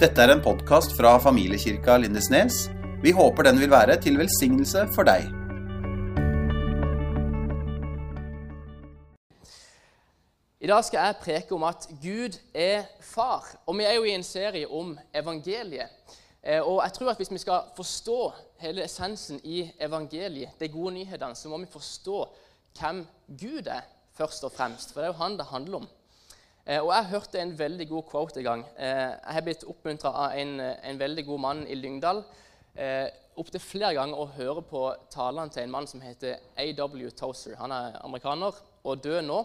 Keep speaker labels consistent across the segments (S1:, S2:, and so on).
S1: Dette er en podkast fra familiekirka Lindesnes. Vi håper den vil være til velsignelse for deg.
S2: I dag skal jeg preke om at Gud er far. Og vi er jo i en serie om evangeliet. Eh, Og jeg tror at hvis vi skal forstå hele essensen i evangeliet, de gode nyhetene, så må vi forstå hvem Gud er, først og fremst. For det er jo han det handler om. Eh, Og jeg hørte en veldig god quote en gang. Eh, Jeg har blitt oppmuntra av en, en veldig god mann i Lyngdal eh, opptil flere ganger å høre på talene til en mann som heter A.W. Tozer. Han er amerikaner og død nå.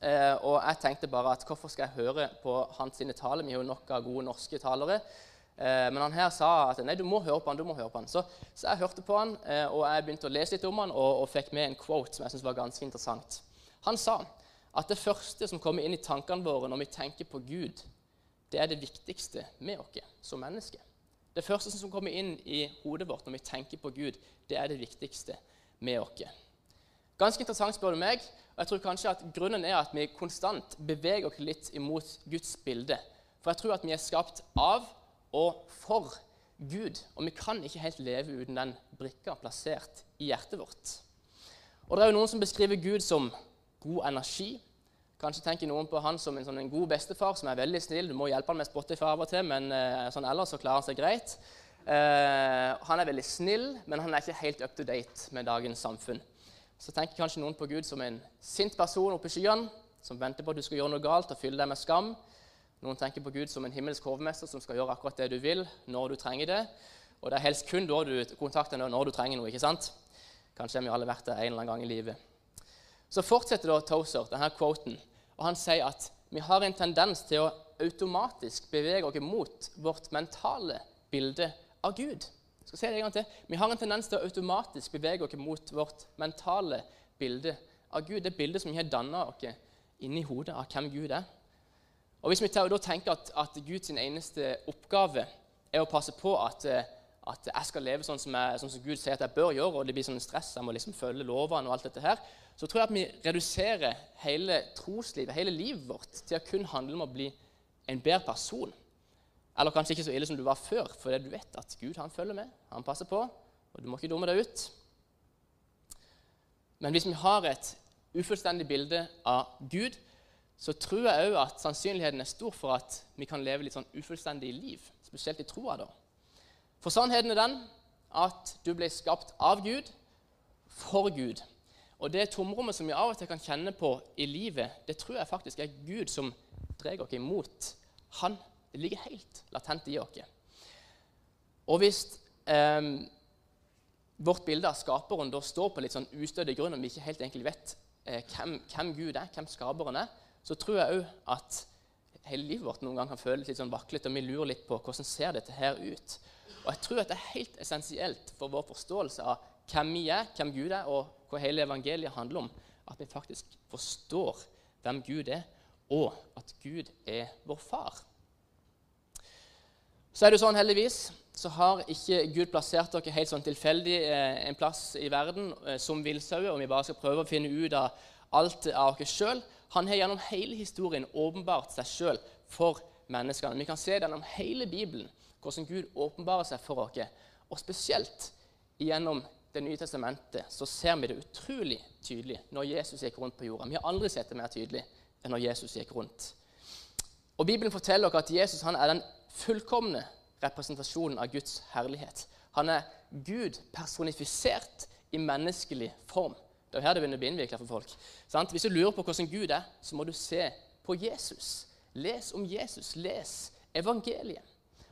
S2: Eh, og jeg tenkte bare at hvorfor skal jeg høre på hans sine taler? Vi har jo nok av gode norske talere. Eh, men han her sa at nei, du må høre på han, du må høre på han. Så, så jeg hørte på han, eh, og jeg begynte å lese litt om han, og, og fikk med en quote som jeg syntes var ganske interessant. Han sa at det første som kommer inn i tankene våre når vi tenker på Gud, det er det viktigste med oss som mennesker. Det første som kommer inn i hodet vårt når vi tenker på Gud, det er det viktigste med oss. Ganske interessant, spør du meg. og jeg tror kanskje at Grunnen er at vi konstant beveger oss litt imot Guds bilde. For jeg tror at vi er skapt av og for Gud. Og vi kan ikke helt leve uten den brikka plassert i hjertet vårt. Og Det er jo noen som beskriver Gud som god energi. Kanskje tenker noen på han som en, sånn, en god bestefar som er veldig snill. Du må hjelpe han med Spotify av og til, men eh, sånn ellers så klarer han seg greit. Eh, han er veldig snill, men han er ikke helt up to date med dagens samfunn. Så tenker kanskje noen på Gud som en sint person oppe i skyene, som venter på at du skal gjøre noe galt og fylle deg med skam. Noen tenker på Gud som en himmelsk hovmester som skal gjøre akkurat det du vil, når du trenger det. Og det er helst kun da du kontakter når du trenger noe. ikke sant? Kanskje har vi alle vært der en eller annen gang i livet. Så fortsetter da Tozer denne quoten, og han sier at vi har en tendens til å automatisk bevege oss mot vårt mentale bilde av Gud. Jeg skal si det en gang til. Vi har en tendens til å automatisk bevege oss mot vårt mentale bilde av Gud. Det bildet som vi har danna oss inni hodet av hvem Gud er. Og Hvis vi da tenker at, at Guds eneste oppgave er å passe på at, at jeg skal leve sånn som, jeg, sånn som, Gud sier at jeg bør gjøre, og det blir sånn stress, jeg må liksom følge lovene og alt dette her, så tror jeg at vi reduserer hele troslivet, hele livet vårt, til å kun handle om å bli en bedre person. Eller kanskje ikke så ille som du var før, for du vet at Gud han følger med, han passer på, og du må ikke dumme deg ut. Men hvis vi har et ufullstendig bilde av Gud, så tror jeg òg at sannsynligheten er stor for at vi kan leve litt sånn ufullstendig liv, spesielt i troa. da. For sannheten er den at du ble skapt av Gud, for Gud. Og det tomrommet som vi av og til kan kjenne på i livet, det tror jeg faktisk er Gud som drar oss imot Han. Ligger helt latent i oss. Og hvis eh, vårt bilde av skaperen da står på litt sånn ustødig grunn, og vi ikke helt egentlig vet eh, hvem, hvem, Gud er, hvem skaperen er, så tror jeg òg at hele livet vårt noen gang kan føles litt sånn vaklete, og vi lurer litt på hvordan ser dette her ut. Og jeg tror at det er helt essensielt for vår forståelse av hvem vi er, hvem Gud er, og hva hele evangeliet handler om, at vi faktisk forstår hvem Gud er, og at Gud er vår far. Så er det sånn, heldigvis, så har ikke Gud plassert dere helt sånn tilfeldig eh, en plass i verden eh, som villsauer, og vi bare skal prøve å finne ut av alt av oss sjøl. Han har gjennom hele historien åpenbart seg sjøl for menneskene. Vi kan se det gjennom hele Bibelen hvordan Gud åpenbarer seg for oss. Og spesielt gjennom Det nye testamentet så ser vi det utrolig tydelig når Jesus gikk rundt på jorda. Vi har aldri sett det mer tydelig enn når Jesus gikk rundt. Og Bibelen forteller oss at Jesus han er den fullkomne representasjonen av Guds herlighet. Han er Gud personifisert i menneskelig form. Det er her det begynner å bli innvikla for folk. Sant? Hvis du lurer på hvordan Gud er, så må du se på Jesus. Les om Jesus. Les evangeliet.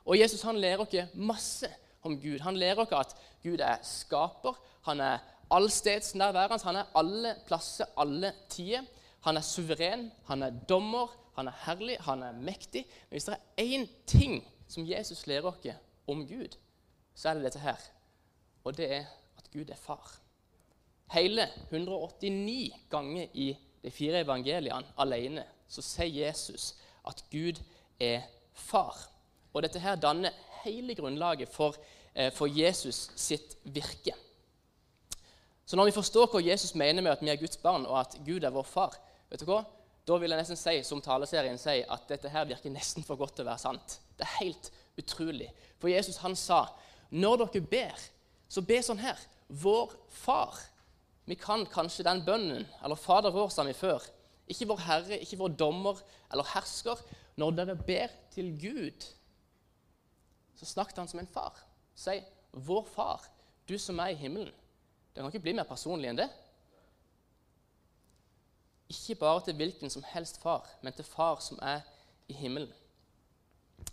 S2: Og Jesus han lærer oss masse om Gud. Han lærer oss at Gud er skaper. Han er allstedsnærværende. Han er alle plasser, alle tider. Han er suveren, han er dommer, han er herlig, han er mektig. Men hvis det er én ting som Jesus lærer oss om Gud, så er det dette her. Og det er at Gud er far. Hele 189 ganger i de fire evangeliene alene så sier Jesus at Gud er far. Og dette her danner hele grunnlaget for, eh, for Jesus sitt virke. Så når vi forstår hva Jesus mener med at vi er Guds barn, og at Gud er vår far, vet du hva? da vil jeg nesten si, som taleserien sier, at dette her virker nesten for godt til å være sant. Det er helt utrolig. For Jesus han sa, når dere ber, så be sånn her. Vår Far. Vi kan kanskje den bønnen, eller Fader vår, sa vi før. Ikke vår Herre, ikke vår dommer eller hersker. Når dere ber til Gud, så snakket han som en far. Si, 'Vår Far, du som er i himmelen'. Det kan ikke bli mer personlig enn det. Ikke bare til hvilken som helst far, men til far som er i himmelen.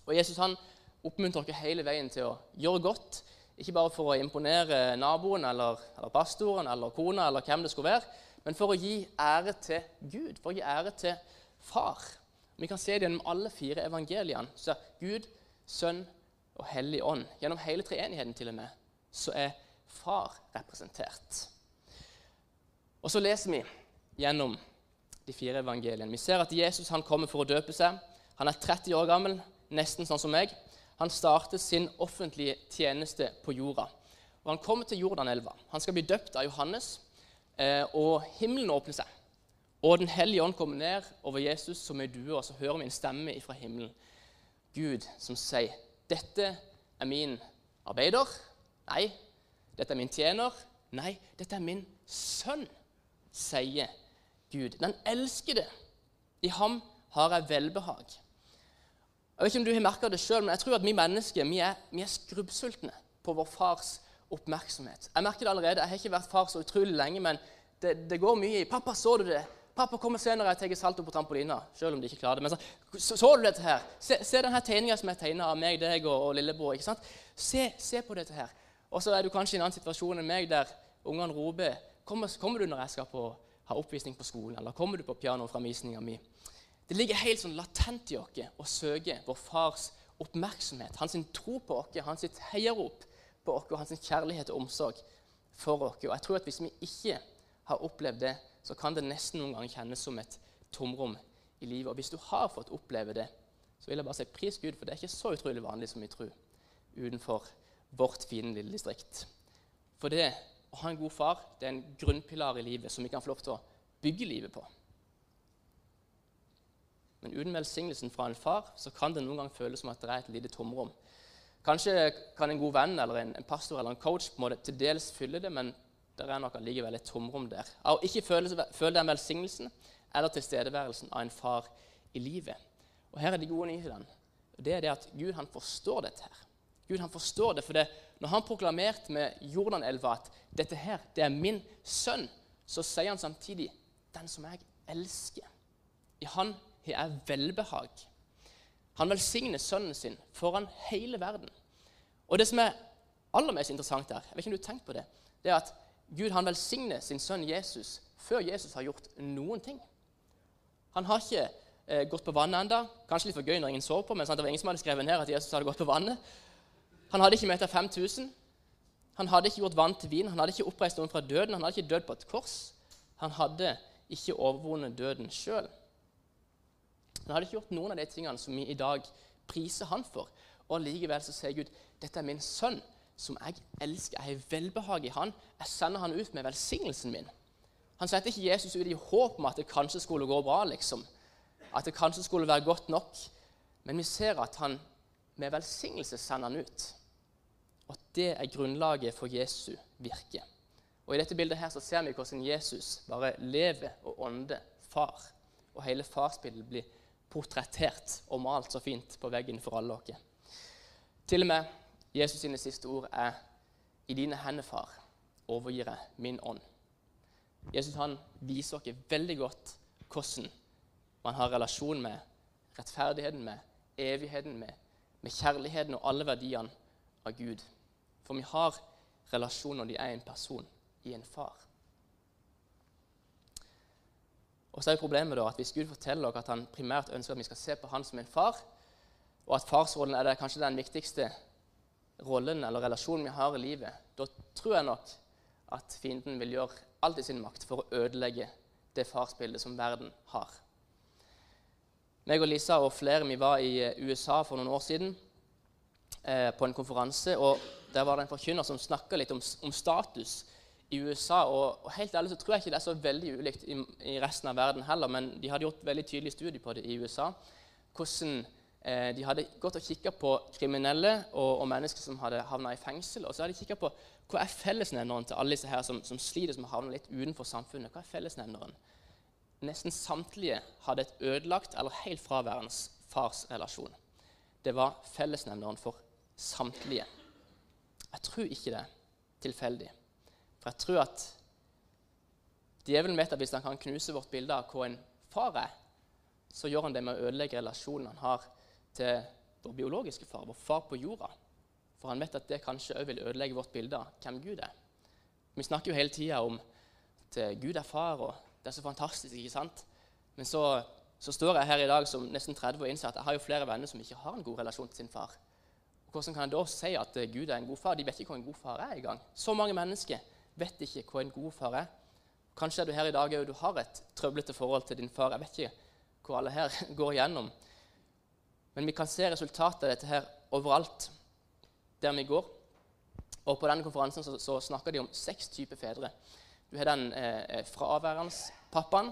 S2: Og Jesus han oppmuntrer oss hele veien til å gjøre godt. Ikke bare for å imponere naboen eller, eller pastoren eller kona eller hvem det skulle være, men for å gi ære til Gud, for å gi ære til far. Vi kan se det gjennom alle fire evangeliene. Så Gud, Sønn og Hellig Ånd. Gjennom hele treenigheten til og med, så er far representert. Og så leser vi gjennom de fire evangeliene. Vi ser at Jesus han kommer for å døpe seg. Han er 30 år gammel, nesten sånn som meg. Han starter sin offentlige tjeneste på jorda. Og Han kommer til Jordanelva. Han skal bli døpt av Johannes, eh, og himmelen åpner seg. Og Den hellige ånd kommer ned over Jesus som ei due, og så hører vi en stemme fra himmelen. Gud som sier, 'Dette er min arbeider.' Nei. 'Dette er min tjener.' Nei, dette er min sønn, sier Gud. Den elskede. I ham har jeg velbehag. Jeg vet ikke om du har merka det sjøl, men jeg tror at vi mennesker vi er, vi er skrubbsultne på vår fars oppmerksomhet. Jeg merker det allerede. Jeg har ikke vært far så utrolig lenge, men det, det går mye i 'Pappa, så du det?' 'Pappa, kom senere, jeg tar salto på trampolina.' Selv om de ikke klarer det. Men så, så, så du dette her? Se, se denne tegninga som er tegna av meg, deg og, og lillebror. ikke sant? Se, se, på dette her. Og så er du kanskje i en annen situasjon enn meg, der ungene roper kommer, 'Kommer du når jeg skal på ha oppvisning på skolen, eller kommer du på piano fra mi? Det ligger helt sånn latent i oss å søke vår fars oppmerksomhet, hans tro på oss, hans heiarop på oss, hans kjærlighet og omsorg for oss. Og jeg tror at Hvis vi ikke har opplevd det, så kan det nesten noen ganger kjennes som et tomrom i livet. Og hvis du har fått oppleve det, så vil jeg bare si pris Gud, for det er ikke så utrolig vanlig som vi tror utenfor vårt fine lille distrikt. For det å ha en god far det er en grunnpilar i livet som vi kan få lov til å bygge livet på. Men uten velsignelsen fra en far så kan det noen gang føles som at det er et lite tomrom. Kanskje kan en god venn eller en pastor eller en coach på en måte til dels fylle det, men det er nok allikevel et tomrom der. Av ikke føle, føle den velsignelsen eller tilstedeværelsen av en far i livet. Og Her er de gode nyhetene. Det er det at Gud han forstår dette. her. Gud han forstår det, for det, Når han proklamerte med Jordanelva at dette her, det er min sønn, så sier han samtidig 'den som jeg elsker'. I han har jeg velbehag. Han velsigner sønnen sin foran hele verden. Og det som er aller mest interessant her, jeg vet ikke om du har tenkt på det, det er at Gud han velsigner sin sønn Jesus før Jesus har gjort noen ting. Han har ikke eh, gått på vannet enda. Kanskje litt for gøy når ingen sov på, men sant? det var ingen som hadde skrevet ned at Jesus hadde gått på vannet. Han hadde ikke møtt 5000. Han hadde ikke gjort vann til vin. Han hadde ikke oppreist noen fra døden. Han hadde ikke dødd på et kors. Han hadde ikke overvunnet døden sjøl. Han hadde ikke gjort noen av de tingene som vi i dag priser han for. Og likevel så sier Gud dette er min sønn, som jeg elsker. Jeg har velbehag i han. Jeg sender han ut med velsignelsen min. Han setter ikke Jesus ut i håp om at det kanskje skulle gå bra, liksom. At det kanskje skulle være godt nok. Men vi ser at han med velsignelse sender han ut. Og det er grunnlaget for Jesu virke. Og I dette bildet her så ser vi hvordan Jesus bare lever og ånder far. Og hele farsbildet blir portrettert og malt så fint på veggen for alle oss. Til og med Jesus sine siste ord er i dine hender, far, overgir jeg min ånd. Jesus han viser oss veldig godt hvordan man har relasjon med rettferdigheten, med evigheten, med, med kjærligheten og alle verdiene av Gud. For vi har relasjon når de er en person i en far. Og så er problemet da at Hvis Gud forteller oss at han primært ønsker at vi skal se på han som en far, og at farsrollen er det kanskje den viktigste rollen eller relasjonen vi har i livet, da tror jeg nok at fienden vil gjøre alt i sin makt for å ødelegge det farsbildet som verden har. Meg og Lisa og flere vi var i USA for noen år siden eh, på en konferanse. og Der var det en forkynner som snakka litt om, om, status i USA. Og, og, helt ærlig så tror jeg ikke det er så veldig ulikt i, i, resten av verden heller, men de hadde gjort veldig tydelig studie på det i USA. Hvordan eh, De hadde gått og kikka på kriminelle og, og, mennesker som hadde havna i fengsel. Og så hadde de kikka på hva er fellesnevneren til alle disse her som, som sliter, som havner litt utenfor samfunnet. Hva er fellesnevneren? Nesten samtlige hadde et ødelagt eller helt fraværende farsrelasjon. Det var fellesnevneren for samtlige. Jeg tror ikke det er tilfeldig. For jeg tror at djevelen vet at hvis han kan knuse vårt bilde av hva en far er, så gjør han det med å ødelegge relasjonen han har til vår biologiske far, vår far på jorda. For han vet at det kanskje òg vil ødelegge vårt bilde av hvem Gud er. Vi snakker jo hele tida om at eh, Gud er far, og det er så fantastisk. ikke sant? Men så, så står jeg her i dag som nesten 30 og innser at jeg har jo flere venner som ikke har en god relasjon til sin far. Og hvordan kan jeg da si at eh, Gud er en god far? De vet ikke hva en god far er engang. Så mange mennesker vet ikke hva en god far er. Kanskje er du her i dag og du har et trøblete forhold til din far. Jeg vet ikke hva alle her går igjennom. Men vi kan se resultatet av dette her overalt der vi går. Og På denne konferansen så, så snakker de om seks typer fedre. Du har den eh, fraværende pappaen,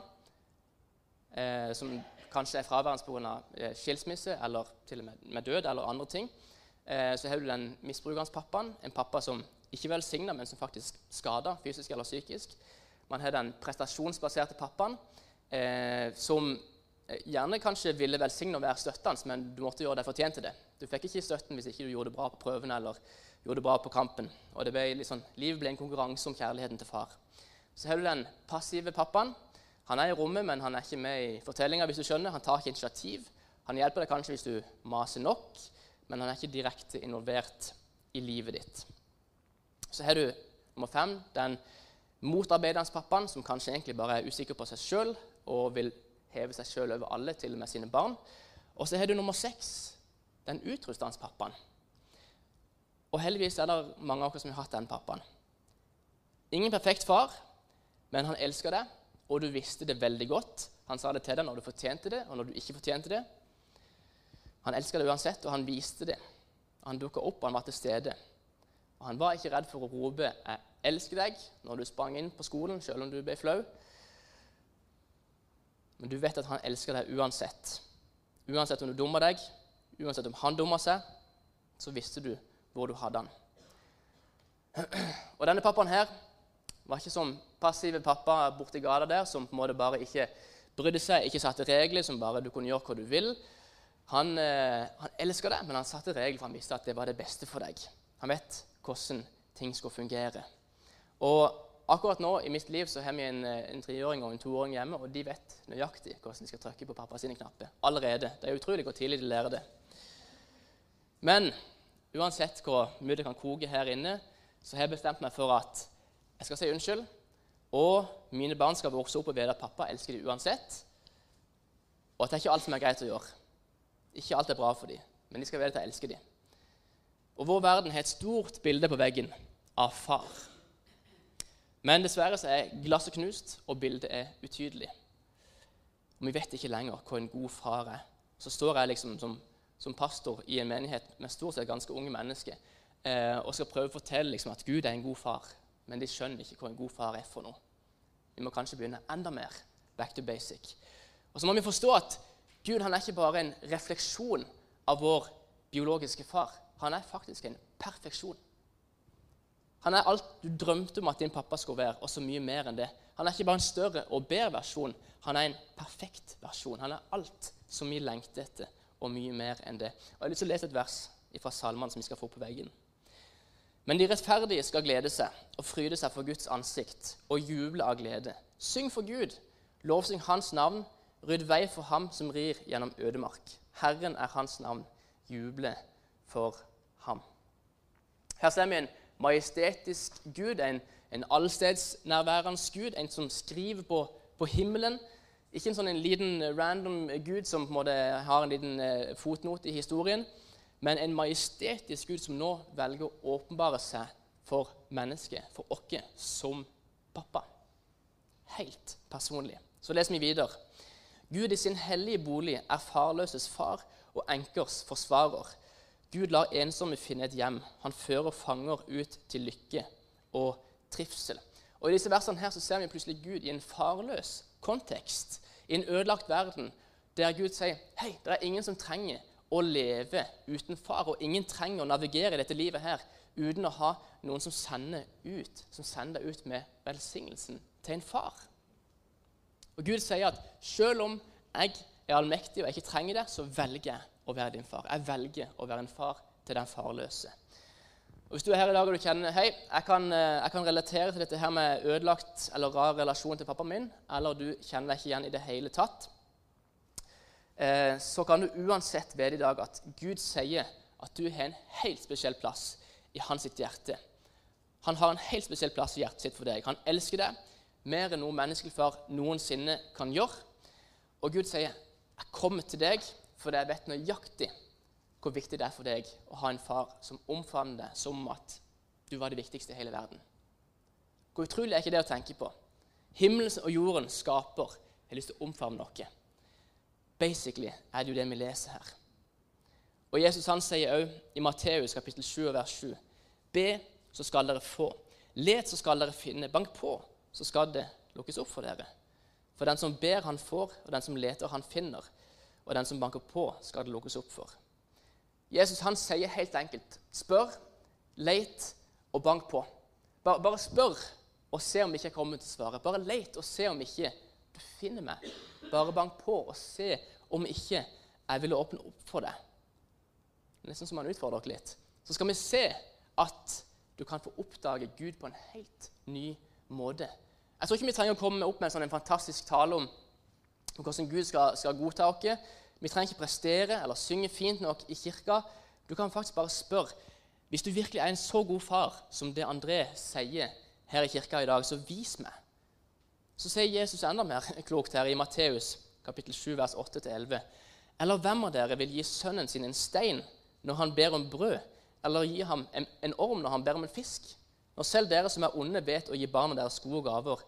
S2: eh, som kanskje er fraværende pga. Eh, skilsmisse eller til og med, med død eller andre ting. Eh, så har du den misbrukende pappaen, en pappa som ikke velsigner, men som faktisk skader fysisk eller psykisk. Man har den prestasjonsbaserte pappaen, eh, som eh, gjerne kanskje ville velsigne å være støttende, men du måtte gjøre deg fortjent til det. Du fikk ikke støtten hvis ikke du gjorde det bra på prøvene eller gjorde det bra på kampen. Og det ble liksom, Livet ble en konkurranse om kjærligheten til far. Så har du den passive pappaen. Han er i rommet, men han er ikke med i fortellinga. Han tar ikke initiativ. Han hjelper deg kanskje hvis du maser nok, men han er ikke direkte involvert i livet ditt. Så har du nummer fem, den motarbeidende pappaen, som kanskje egentlig bare er usikker på seg sjøl og vil heve seg sjøl over alle, til og med sine barn. Og så har du nummer seks, den utrustende pappaen. Og heldigvis er det mange av oss som har hatt den pappaen. Ingen perfekt far, men han elsker deg, og du visste det veldig godt. Han sa det til deg når du fortjente det, og når du ikke fortjente det. Han elsker deg uansett, og han viste det. Han dukka opp, og han var til stede. Og han var ikke redd for å rope 'Jeg elsker deg' når du sprang inn på skolen, selv om du ble flau. Men du vet at han elsker deg uansett. Uansett om du dummer deg, uansett om han dummer seg, så visste du hvor du hadde han. Og denne pappaen her var ikke som passive pappa borti gata der, som på en måte bare ikke brydde seg, ikke satte regler, som bare du kunne gjøre hva du vil. Han, eh, han elsker deg, men han satte regler, for han visste at det var det beste for deg. Han vet hvordan ting skal fungere. Og akkurat nå i mitt liv så har vi en, en treåring og en toåring hjemme, og de vet nøyaktig hvordan de skal trykke på pappa sine knapper. Allerede. Det er utrolig hvor tidlig de lærer det. Men uansett hvor mye det kan koke her inne, så har jeg bestemt meg for at jeg skal si unnskyld. Og mine barn skal vokse opp og vite at pappa elsker dem uansett. Og at det er ikke alt som er greit å gjøre. Ikke alt er bra for dem, men de skal vite at jeg elsker dem. Og vår verden har et stort bilde på veggen av far. Men dessverre så er glasset knust, og bildet er utydelig. Og vi vet ikke lenger hva en god far er. Så står jeg liksom som, som pastor i en menighet med stort sett ganske unge mennesker eh, og skal prøve å fortelle liksom, at Gud er en god far. Men de skjønner ikke hva en god far er for noe. Vi må kanskje begynne enda mer back to basic. Og så må vi forstå at Gud han er ikke bare en refleksjon av vår biologiske far. Han er faktisk en perfeksjon. Han er alt du drømte om at din pappa skulle være, og så mye mer enn det. Han er ikke bare en større og bedre versjon, han er en perfekt versjon. Han er alt som vi lengter etter, og mye mer enn det. Og Jeg har lyst til å lese et vers fra salmene som vi skal få på veggen. Men de rettferdige skal glede seg og fryde seg for Guds ansikt og juble av glede. Syng for Gud, lovsyng Hans navn, rydd vei for ham som rir gjennom ødemark. Herren er Hans navn, juble for ham. Her ser vi en majestetisk Gud, en, en allstedsnærværende Gud, en som skriver på, på himmelen. Ikke en sånn en liten random Gud som på en måte har en liten eh, fotnote i historien, men en majestetisk Gud som nå velger å åpenbare seg for mennesket, for oss som pappa. Helt personlig. Så leser vi videre. Gud i sin hellige bolig er farløses far og enkers forsvarer. Gud lar ensomme finne et hjem. Han fører fanger ut til lykke og trivsel. Og I disse versene her så ser vi plutselig Gud i en farløs kontekst, i en ødelagt verden, der Gud sier hei, det er ingen som trenger å leve uten far, og ingen trenger å navigere i dette livet her uten å ha noen som sender ut, som sender ut med velsignelsen til en far. Og Gud sier at selv om jeg er allmektig og jeg ikke trenger det, så velger jeg å være din far. Jeg velger å være en far til den farløse. Og Hvis du er her i dag og du kjenner hei, jeg kan, eh, jeg kan relatere til dette her med ødelagt eller rar relasjon til pappaen min, eller du kjenner deg ikke igjen i det hele tatt, eh, så kan du uansett vite i dag at Gud sier at du har en helt spesiell plass i hans hjerte. Han har en helt spesiell plass i hjertet sitt for deg. Han elsker deg mer enn noe menneskelig far noensinne kan gjøre. Og Gud sier, 'Jeg kommer til deg fordi jeg vet nøyaktig hvor viktig det er for deg å ha en far som omfavner deg som at du var det viktigste i hele verden. Hvor utrolig er ikke det å tenke på? Himmelen og jorden skaper Jeg har lyst til å omfavne noe. Basically er det jo det vi leser her. Og Jesus han sier òg i Matteus kapittel 7 vers 7.: Be, så skal dere få. Let, så skal dere finne. Bank på, så skal det lukkes opp for dere. For den som ber, han får, og den som leter, han finner. Og den som banker på, skal det lukkes opp for. Jesus han sier helt enkelt spør, leit og bank på. Bare, bare spør og se om ikke jeg kommer til å svare. Bare leit og se om ikke du finner meg. Bare bank på og se om ikke jeg ville åpne opp for det. Nesten som han utfordrer dere litt. Så skal vi se at du kan få oppdage Gud på en helt ny måte. Jeg tror ikke vi trenger å komme opp med en, sånn en fantastisk tale om hvordan Gud skal, skal godta oss. Vi trenger ikke prestere eller synge fint nok i kirka. Du kan faktisk bare spørre. Hvis du virkelig er en så god far som det André sier her i kirka i dag, så vis meg. Så sier Jesus enda mer klokt her i Matteus kapittel 7, vers 8-11. Eller hvem av dere vil gi sønnen sin en stein når han ber om brød, eller gi ham en, en orm når han ber om en fisk? Når selv dere som er onde, vet å gi barna deres gode gaver,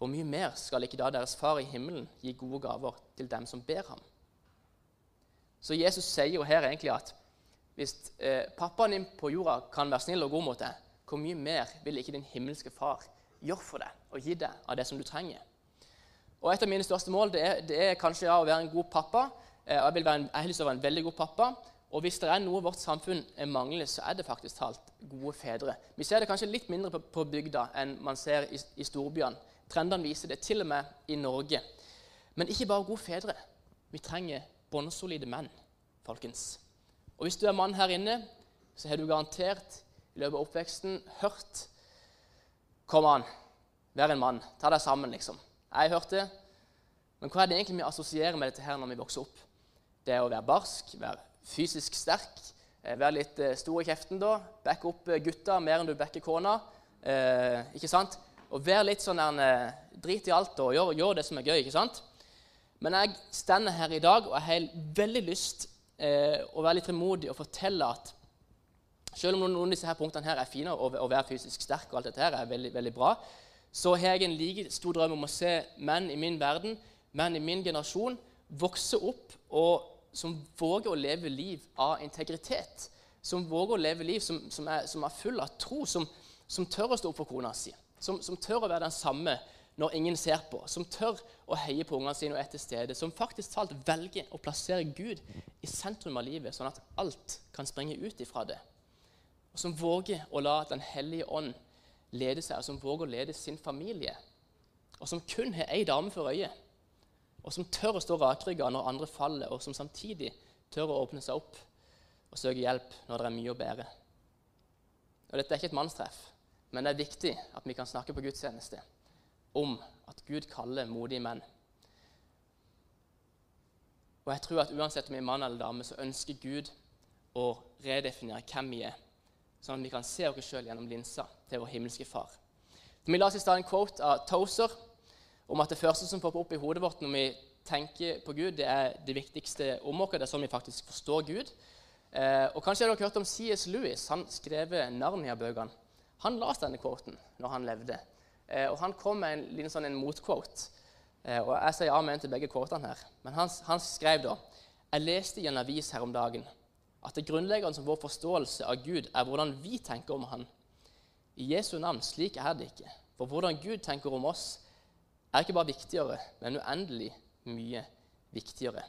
S2: hvor mye mer skal ikke da deres far i himmelen gi gode gaver til dem som ber ham? Så Jesus sier jo her egentlig at hvis eh, pappaen din på jorda kan være snill og god mot deg, hvor mye mer vil ikke din himmelske far gjøre for deg og gi deg av det som du trenger? Og Et av mine største mål det er, det er kanskje ja, å være en god pappa. Eh, jeg, vil en, jeg har lyst til å være en veldig god pappa. Og hvis det er noe vårt samfunn mangler, så er det faktisk talt gode fedre. Vi ser det kanskje litt mindre på, på bygda enn man ser i, i storbyene. Trendene viser det, til og med i Norge. Men ikke bare gode fedre. Vi trenger bånnsolide menn, folkens. Og hvis du er mann her inne, så har du garantert i løpet av oppveksten hørt Kom an, vær en mann. Ta deg sammen, liksom. Jeg har hørt det. Men hva er det egentlig vi assosierer med dette her når vi vokser opp? Det er å være barsk, være fysisk sterk, eh, være litt eh, stor i kjeften da. Backe opp eh, gutta mer enn du backer kona. Eh, ikke sant? Og være litt sånn der, Drit i alt og gjør, gjør det som er gøy. ikke sant? Men jeg stender her i dag og jeg har veldig lyst eh, å være litt frimodig og fortelle at selv om noen av disse her punktene her er fine, og å være fysisk sterk og alt dette her er veldig, veldig bra, så har jeg en like stor drøm om å se menn i min verden, menn i min generasjon, vokse opp og som våger å leve liv av integritet. Som våger å leve liv som, som, er, som er, full av tro, som, som, tør å stå opp for kona si. Som, tør å være den samme når ingen ser på, som tør å heie på ungene sine og er til stede, som faktisk talt velger å plassere Gud i sentrum av livet, sånn at alt kan springe ut ifra det. Og som våger å la Den hellige ånd lede seg, og som våger å lede sin familie. Og som kun har ei dame for øyet. Og som tør å stå rakrygga når andre faller, og som samtidig tør å åpne seg opp og søke hjelp når det er mye å bære. Og Dette er ikke et mannstreff, men det er viktig at vi kan snakke på gudstjeneste om at Gud kaller modige menn. Og jeg tror at uansett om vi er mann eller dame, så ønsker Gud å redefinere hvem vi er, sånn at vi kan se oss sjøl gjennom linsa til vår himmelske Far. Vi la oss i stad en quote av Tozer om at det første som popper opp i hodet vårt når vi tenker på Gud, det er det viktigste om oss. Det er sånn vi faktisk forstår Gud. Eh, og Kanskje har dere hørt om C.S. Lewis. Han skrev Narnia-bøkene. Han las denne quoten når han levde. Eh, og Han kom med en liten sånn en motquote. Eh, og Jeg sier amen til begge quotene her. Men han, han skrev da Jeg leste i en avis her om dagen at det grunnleggende som vår forståelse av Gud er hvordan vi tenker om Han. I Jesu navn, slik er det ikke. For hvordan Gud tenker om oss, er ikke bare viktigere, men uendelig mye viktigere.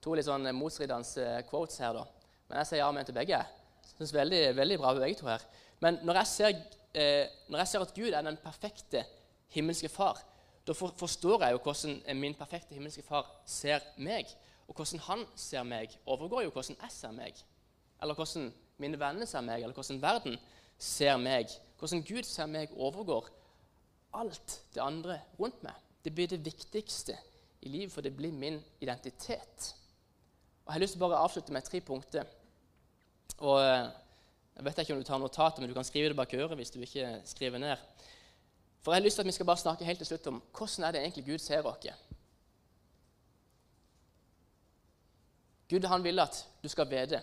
S2: To litt sånn motstridende quotes her, da. Men jeg sier ja men til begge. Synes veldig, veldig bra begge to her. Men når jeg, ser, eh, når jeg ser at Gud er den perfekte himmelske far, da for, forstår jeg jo hvordan min perfekte himmelske far ser meg. Og hvordan han ser meg, overgår jo hvordan jeg ser meg. Eller hvordan mine venner ser meg, eller hvordan verden ser meg. Hvordan Gud ser meg, overgår alt det andre rundt meg. Det blir det viktigste i livet, for det blir min identitet. Og Jeg har lyst til å bare avslutte med tre punkter. Og eh, Jeg vet ikke om du tar notater, men du kan skrive det bak øret hvis du ikke skriver ned. For jeg har lyst til at Vi skal bare snakke helt til slutt om hvordan er det egentlig Gud ser oss. Gud han vil at du skal vite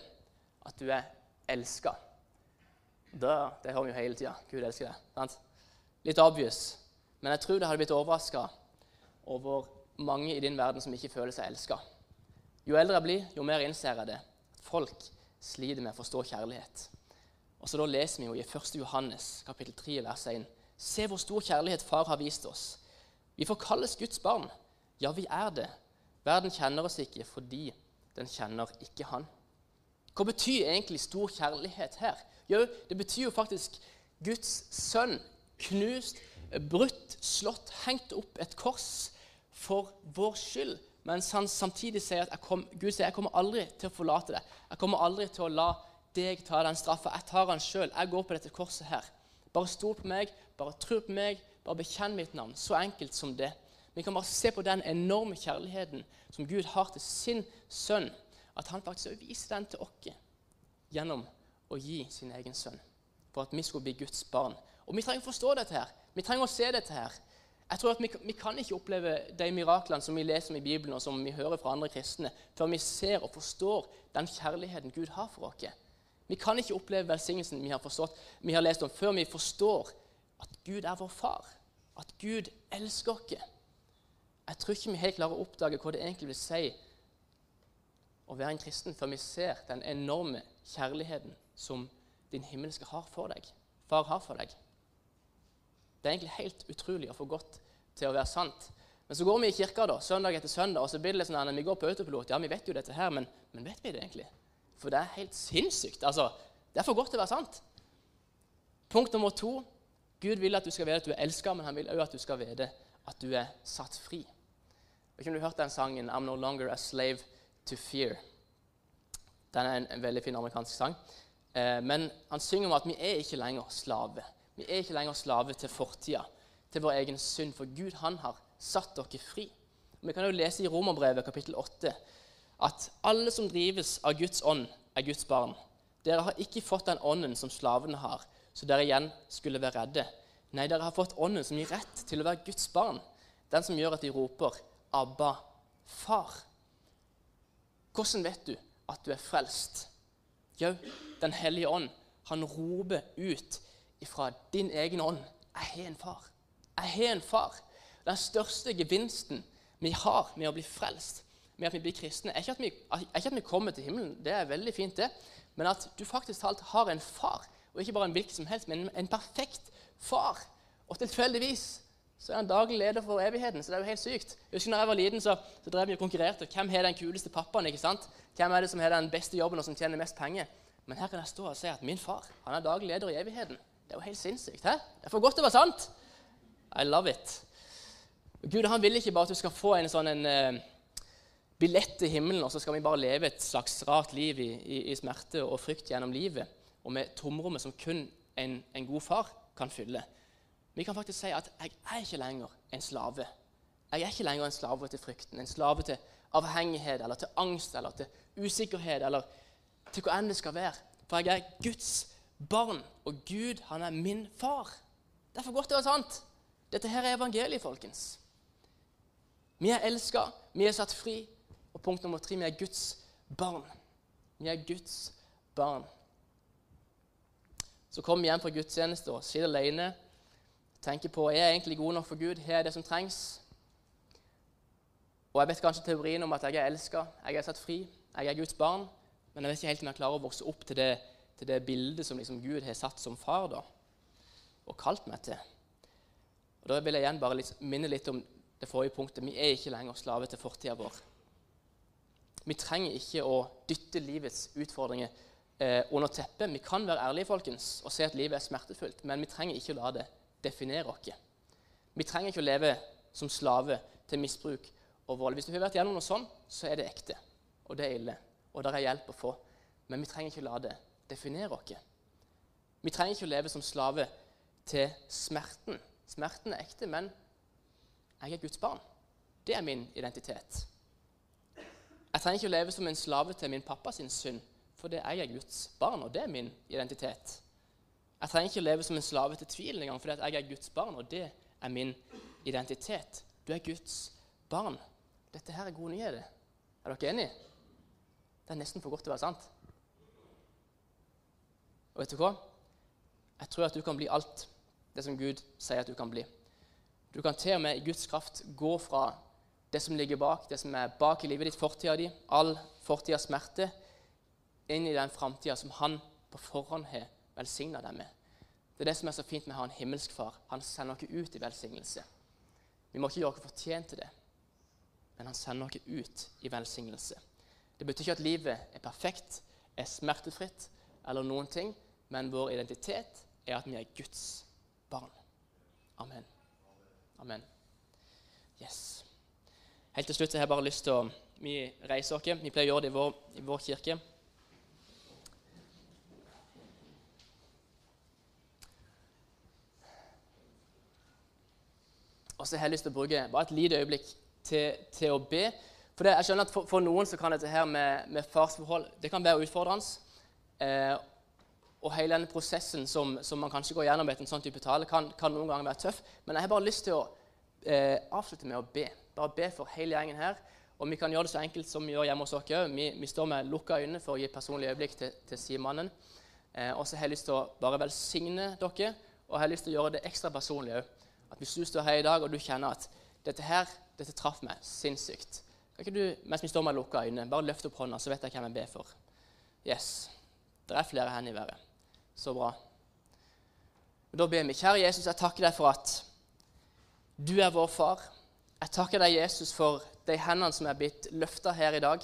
S2: at du er elska. Det hører vi jo hele tida. Gud elsker deg. Sant? Litt obvious. Men jeg tror det hadde blitt overraska over mange i din verden som ikke føler seg elska. Jo eldre jeg blir, jo mer innser jeg det. Folk sliter med å forstå kjærlighet. Og så Da leser vi jo i 1. Johannes kapittel 3, vers 1. Se hvor stor kjærlighet Far har vist oss. Vi får kalles Guds barn. Ja, vi er det. Verden kjenner oss ikke fordi den kjenner ikke Han. Hva betyr egentlig stor kjærlighet her? Jo, det betyr jo faktisk Guds sønn knust, brutt, slått, hengt opp et kors for vår skyld. Mens han samtidig sier at kom, Gud sier jeg kommer aldri til å forlate deg. Jeg kommer aldri til å la deg ta den straffa. Jeg tar den sjøl. Jeg går på dette korset her. Bare stol på meg, bare tro på meg, bare bekjenn mitt navn. Så enkelt som det. Vi kan bare se på den enorme kjærligheten som Gud har til sin sønn. At han faktisk viser den til oss gjennom å gi sin egen sønn. For at vi skulle bli Guds barn. Og vi trenger å forstå dette her. Vi trenger å se dette her. Jeg tror at vi, vi, kan ikke oppleve de miraklene som vi leser om i Bibelen, og som vi hører fra andre kristne, før vi ser og forstår den kjærligheten Gud har for oss. Vi kan ikke oppleve velsignelsen vi har forstått, vi har lest om, før vi forstår at Gud er vår far, at Gud elsker oss. Jeg tror ikke vi helt klarer å oppdage hva det egentlig vil si å være en kristen før vi ser den enorme kjærligheten som din himmelske har for deg, far har for deg. Det er egentlig helt utrolig å få godt til å være sant. Men så går vi i kirka da, søndag etter søndag, og så blir det litt sånn at vi går på autopilot. Ja, vi vet jo dette her, men, men vet vi det egentlig? For det er helt sinnssykt. Altså, det er for godt til å være sant. Punkt nummer to Gud vil at du skal vite at du er elska, men han vil òg at du skal vite at du er satt fri. Vet ikke om du har hørt den sangen 'I'm no longer a slave to fear'. Den er en, en veldig fin amerikansk sang. Eh, men han synger om at vi er ikke lenger slave. Vi er ikke lenger slave til fortida, til vår egen synd. For Gud han har satt dere fri. Vi kan jo lese i Romerbrevet kapittel 8 at alle som drives av Guds ånd, er Guds barn. Dere har ikke fått den ånden som slavene har, så dere igjen skulle være redde. Nei, dere har fått ånden som gir rett til å være Guds barn. Den som gjør at de roper 'Abba, far'. Hvordan vet du at du er frelst? Jo, Den hellige ånd. Han roper ut ifra din egen ånd 'Jeg har en far'. Jeg har en far. Den største gevinsten vi har med å bli frelst, med at vi blir kristne, er ikke at vi, er ikke at vi kommer til himmelen, det er veldig fint, det, men at du faktisk talt har en far. Og ikke bare en hvilken som helst, men en perfekt far. Og tilfeldigvis så er han daglig leder for evigheten. Så det er jo helt sykt. Jeg husker når jeg var liten, så, så drev vi og konkurrerte. Hvem har den kuleste pappaen? ikke sant? Hvem er det som har den beste jobben og som tjener mest penger? Men her kan jeg stå og si at min far han er daglig leder i evigheten. Det er jo helt sinnssykt. hæ? Det er for godt til å være sant. I love it. Gud han vil ikke bare at du skal få en sånn en, uh, billett til himmelen, og så skal vi bare leve et slags rart liv i, i, i smerte og frykt gjennom livet, og med tomrommet som kun en, en, god far kan fylle. Vi kan faktisk si at 'jeg er ikke lenger en slave'. Jeg er ikke lenger en slave til frykten, en slave til avhengighet eller til angst eller til usikkerhet eller til hva enn det skal være. For jeg er Guds barn, og Gud, han er min far. Det er for godt å være sant. Dette her er evangeliet, folkens. Vi er elska, vi er satt fri, og punkt nummer tre vi er Guds barn. Vi er Guds barn. Så kom vi hjem fra gudstjeneste og sitter alene. Tenker på er jeg egentlig god nok for Gud. Har jeg det som trengs? Og Jeg vet kanskje teorien om at jeg er elska, jeg er satt fri, jeg er Guds barn. Men jeg vet ikke helt om jeg klarer å vokse opp til det, til det bildet som liksom Gud har satt som far. da. og kalt meg til. Og Da vil jeg igjen bare litt, minne litt om det forrige punktet. Vi er ikke lenger slave til fortida vår. Vi trenger ikke å dytte livets utfordringer eh, under teppet. Vi kan være ærlige folkens, og se at livet er smertefullt, men vi trenger ikke å la det definere oss. Vi trenger ikke å leve som slave til misbruk og vold. Hvis du har vært gjennom noe sånt, så er det ekte, og det er ille, og der er hjelp å få. Men vi trenger ikke å la det definere oss. Vi trenger ikke å leve som slave til smerten. Smerten er ekte, men jeg er Guds barn. Det er min identitet. Jeg trenger ikke å leve som en slave til min pappas synd, for det er jeg Guds barn, og det er min identitet. Jeg trenger ikke å leve som en slave til tvilen engang, for jeg er Guds barn, og det er min identitet. Du er Guds barn. Dette her er gode nyheter. Er dere enige? Det er nesten for godt til å være sant. Og vet du hva? Jeg tror at du kan bli alt det som Gud sier at du kan bli. Du kan til og med i Guds kraft gå fra det som ligger bak, det som er bak i livet ditt, fortida di, all fortidas smerte, inn i den framtida som Han på forhånd har velsigna deg med. Det er det som er så fint med å ha en himmelsk far. Han sender oss ut i velsignelse. Vi må ikke gjøre oss fortjent til det, men han sender oss ut i velsignelse. Det betyr ikke at livet er perfekt, er smertefritt eller noen ting, men vår identitet er at vi er Guds barn. Amen. Amen. Yes. Helt til slutt har jeg bare lyst til å Vi reiser oss. Vi pleier å gjøre det i vår, i vår kirke. Og så har jeg lyst til å bruke bare et lite øyeblikk til, til å be. For det, jeg skjønner at for, for, noen så kan dette her med, med farsforhold det kan være utfordrende. Eh, og hele denne prosessen som, som, man kanskje går gjennom etter en sånn type tale, kan, kan, noen ganger være tøff. Men jeg har bare lyst til å eh, avslutte med å be. Bare be for hele gjengen her. Og vi kan gjøre det så enkelt som vi gjør hjemme hos oss òg. Vi, vi, står med lukka øyne for å gi personlig øyeblikk til, til sidemannen. Eh, og så har jeg lyst til å bare velsigne dere, og jeg har lyst til å gjøre det ekstra personlig òg. At hvis du står her i dag og du kjenner at dette her, dette traff meg sinnssykt Kan ikke du, mens vi står med lukka øyne, bare løfte opp hånda, så vet jeg hvem jeg ber for? Yes. Det er flere hender i været. Så bra. Da ber vi. Kjære Jesus, jeg takker deg for at du er vår far. Jeg takker deg, Jesus, for de hendene som er blitt løfta her i dag.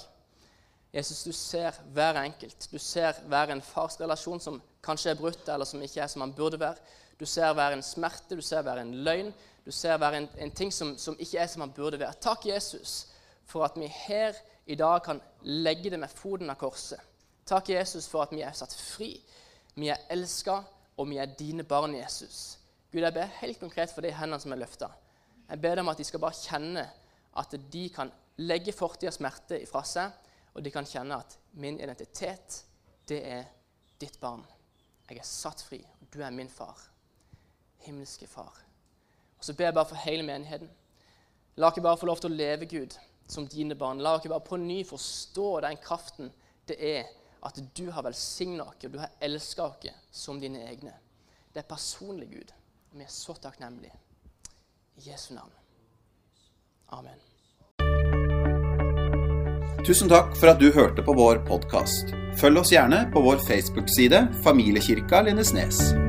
S2: Jesus, du ser hver enkelt. Du ser hver en fars relasjon som kanskje er brutt, eller som ikke er som han burde være. Du ser hver en smerte, du ser hver en løgn, du ser hver en, en ting som, som, ikke er som han burde være. Takk, Jesus, for at vi her i dag kan legge det med foten av korset. Takk, Jesus, for at vi er satt fri, vi er elska, og vi er dine barn, Jesus. Gud, jeg ber helt konkret for de hendene som er løfta. Jeg ber dem at de skal bare kjenne at de kan legge fortidas smerte ifra seg, og de kan kjenne at min identitet, det er ditt barn. Jeg er satt fri, og du er min far. Himmelske far. Og Så ber jeg bare for hele menigheten. La oss bare få lov til å leve, Gud, som dine barn. La oss bare på ny forstå den kraften det er at du har velsigna oss, og du har elska oss som dine egne. Det er personlig, Gud. Og vi er så takknemlige. I Jesu navn. Amen.
S1: Tusen takk for at du hørte på vår podkast. Følg oss gjerne på vår Facebook-side Familiekirka Lindesnes.